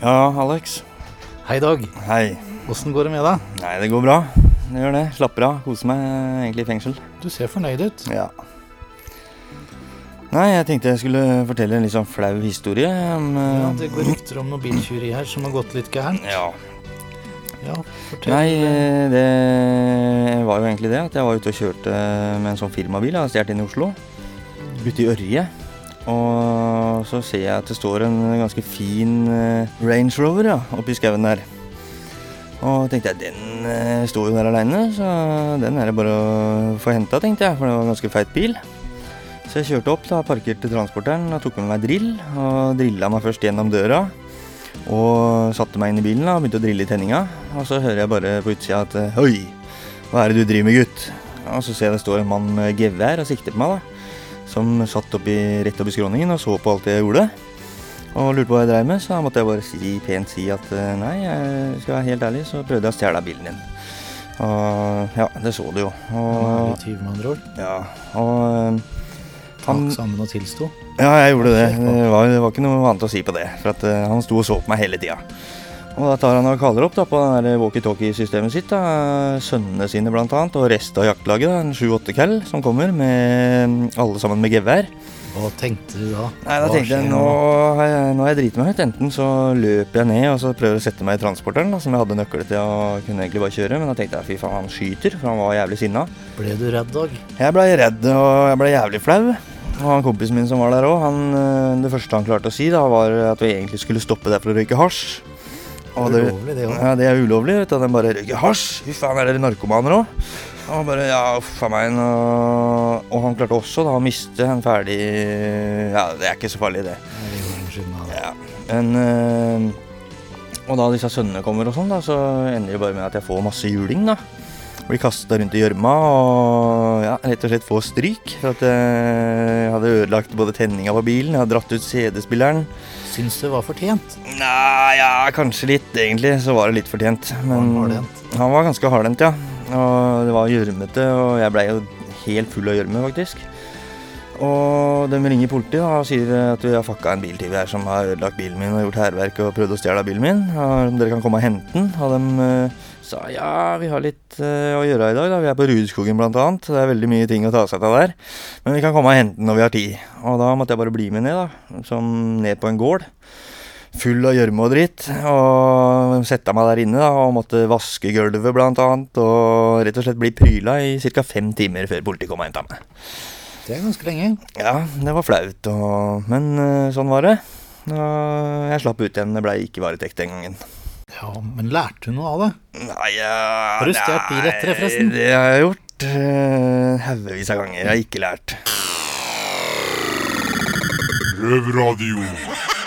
Ja, Alex. Hei, Dag. Hei. Åssen går det med deg? Nei, det går bra. Det gjør det. Slapper av. Koser meg egentlig i fengsel. Du ser fornøyd ut. Ja. Nei, jeg tenkte jeg skulle fortelle en litt sånn flau historie om Ja, eh, Det går rykter om noe biltyveri her som har gått litt gærent. Ja. Ja, fortell. Nei, eh, det var jo egentlig det at jeg var ute og kjørte med en sånn firmabil jeg har stjålet inn i Oslo. Ute i Ørje. Og så ser jeg at det står en ganske fin eh, Range Rover ja, oppi skauen der. Og tenkte jeg, den eh, står jo der aleine, så den er det bare å få henta, tenkte jeg. For det var en ganske feit bil. Så jeg kjørte opp, da, parkerte transporteren og tok med meg drill. Og drilla meg først gjennom døra. Og satte meg inn i bilen da, og begynte å drille i tenninga. Og så hører jeg bare på utsida at Oi, hva er det du driver med, gutt? Og så ser jeg det står en mann med gevær og sikter på meg, da. Som satt oppi, rett oppi skråningen og så på alt jeg gjorde. Og lurte på hva jeg dreiv med, så da måtte jeg bare si, pent si at eh, nei, jeg skal være helt ærlig, så prøvde jeg å stjele bilen din. Og ja, det så du jo. Og litt tyv, med andre ord. ja, og eh, han Takk sammen og tilsto. ja, jeg gjorde det. Det var, det var ikke noe annet å si på det. For at eh, han sto og så på meg hele tida. Og da tar han og kaller opp da på walkietalkie-systemet sitt. da, Sønnene sine blant annet, og resten av jaktlaget. da, En sju-åtte cal som kommer, med alle sammen med gevær. Hva tenkte du da? Nei, da tenkte jeg nå har jeg, nå har jeg driti meg ut. Enten så løper jeg ned og så prøver å sette meg i transporteren, da, som jeg hadde nøkkel til og kunne egentlig bare kjøre. Men da tenkte jeg fy faen, han skyter, for han var jævlig sinna. Ble du redd, Dag? Jeg blei redd, og jeg blei jævlig flau. Og han kompisen min som var der òg, det første han klarte å si, da, var at vi egentlig skulle stoppe der for å røyke hasj. Og Det ulovlig, det òg. Ja, det er ulovlig. vet du. Den bare røyker hasj. Fy faen, er dere narkomaner òg? Og bare ja, a meg. Og, og han klarte også da å miste en ferdig Ja, det er ikke så farlig, det. Ja. Men øh, Og da disse sønnene kommer og sånn, da, så ender det bare med at jeg får masse juling, da. Blir kasta rundt i gjørma og ja, rett og slett få stryk. For at jeg hadde ødelagt både tenninga på bilen, jeg hadde dratt ut CD-spilleren. Syns det var fortjent. Nei, ja, kanskje litt, egentlig. Så var det litt fortjent. Men Var han han var ganske hardhendt, ja. Og det var gjørmete, og jeg blei jo helt full av gjørme, faktisk. Og de ringer politiet og sier at vi har fucka en biltyv her som har ødelagt bilen min og gjort hærverk og prøvd å stjele bilen min. Og dere kan komme og hente den. Og de eh, sa ja, vi har litt eh, å gjøre i dag. da. Vi er på Rudskogen blant annet. Det er veldig mye ting å ta seg av der. Men vi kan komme og hente den når vi har tid. Og da måtte jeg bare bli med ned, da. Som ned på en gård. Full av gjørme og dritt. Og sette meg der inne da, og måtte vaske gulvet annet. Og rett og slett bli pryla i ca. fem timer før politiet kom og henta meg. Det er ganske lenge. Ja, det var flaut, og, men eh, sånn var det. Og jeg slapp ut igjen. Det blei ikke varetekt den gangen. Ja, Men lærte du noe av det? Nei, ja, Har du stjålet bil etter det, forresten? Det har jeg gjort. Uh, Haugevis av ganger. Jeg har ikke lært. Røverradio.